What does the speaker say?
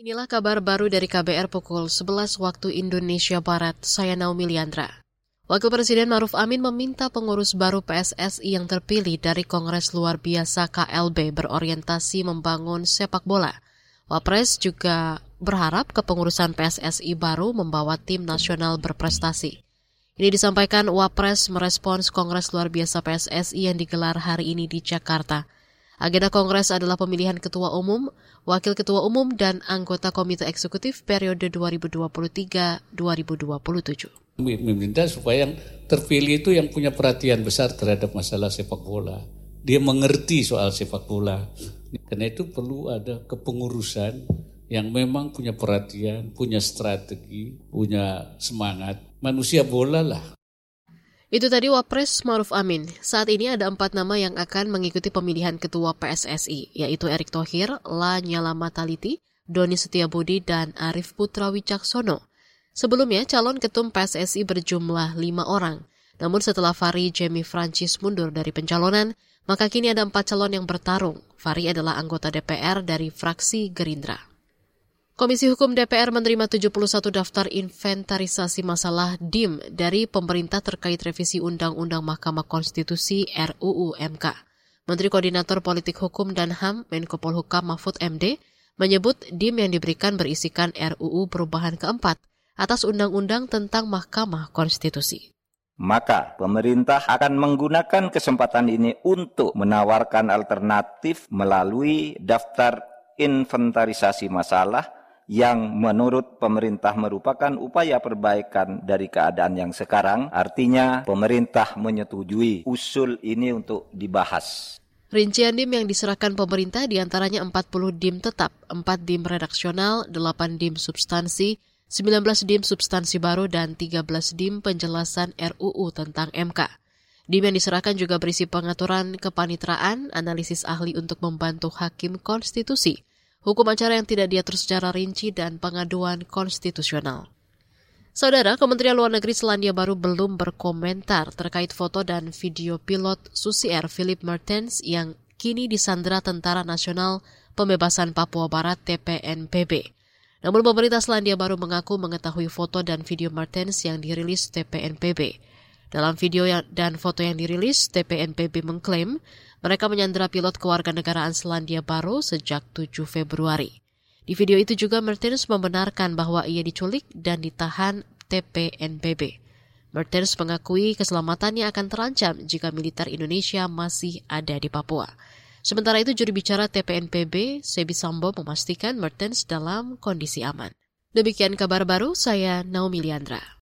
Inilah kabar baru dari KBR pukul 11 waktu Indonesia Barat. Saya Naomi Liandra. Wakil Presiden Maruf Amin meminta pengurus baru PSSI yang terpilih dari Kongres Luar Biasa KLB berorientasi membangun sepak bola. Wapres juga berharap kepengurusan PSSI baru membawa tim nasional berprestasi. Ini disampaikan Wapres merespons Kongres Luar Biasa PSSI yang digelar hari ini di Jakarta. Agenda Kongres adalah pemilihan Ketua Umum, Wakil Ketua Umum, dan anggota Komite Eksekutif periode 2023-2027. Meminta supaya yang terpilih itu yang punya perhatian besar terhadap masalah sepak bola. Dia mengerti soal sepak bola. Karena itu perlu ada kepengurusan yang memang punya perhatian, punya strategi, punya semangat. Manusia bola lah. Itu tadi Wapres Maruf Amin. Saat ini ada empat nama yang akan mengikuti pemilihan ketua PSSI, yaitu Erick Thohir, Lanyala Mataliti, Doni Setiabudi, dan Arif Putra Wicaksono. Sebelumnya, calon ketum PSSI berjumlah lima orang. Namun setelah Fari Jamie Francis mundur dari pencalonan, maka kini ada empat calon yang bertarung. Fari adalah anggota DPR dari fraksi Gerindra. Komisi Hukum DPR menerima 71 daftar inventarisasi masalah DIM dari pemerintah terkait revisi Undang-Undang Mahkamah Konstitusi RUU MK. Menteri Koordinator Politik Hukum dan HAM Menko Polhukam Mahfud MD menyebut DIM yang diberikan berisikan RUU perubahan keempat atas Undang-Undang tentang Mahkamah Konstitusi. Maka pemerintah akan menggunakan kesempatan ini untuk menawarkan alternatif melalui daftar inventarisasi masalah yang menurut pemerintah merupakan upaya perbaikan dari keadaan yang sekarang. Artinya pemerintah menyetujui usul ini untuk dibahas. Rincian DIM yang diserahkan pemerintah di antaranya 40 DIM tetap, 4 DIM redaksional, 8 DIM substansi, 19 DIM substansi baru, dan 13 DIM penjelasan RUU tentang MK. DIM yang diserahkan juga berisi pengaturan kepanitraan, analisis ahli untuk membantu hakim konstitusi, hukum acara yang tidak diatur secara rinci, dan pengaduan konstitusional. Saudara, Kementerian Luar Negeri Selandia Baru belum berkomentar terkait foto dan video pilot Susi Air Philip Mertens yang kini disandera Tentara Nasional Pembebasan Papua Barat TPNPB. Namun pemerintah Selandia Baru mengaku mengetahui foto dan video Mertens yang dirilis TPNPB. Dalam video dan foto yang dirilis, TPNPB mengklaim mereka menyandera pilot kewarganegaraan Selandia Baru sejak 7 Februari. Di video itu juga Mertens membenarkan bahwa ia diculik dan ditahan TPNPB. Mertens mengakui keselamatannya akan terancam jika militer Indonesia masih ada di Papua. Sementara itu juri bicara TPNPB, Sebi Sambo memastikan Mertens dalam kondisi aman. Demikian kabar baru, saya Naomi Liandra.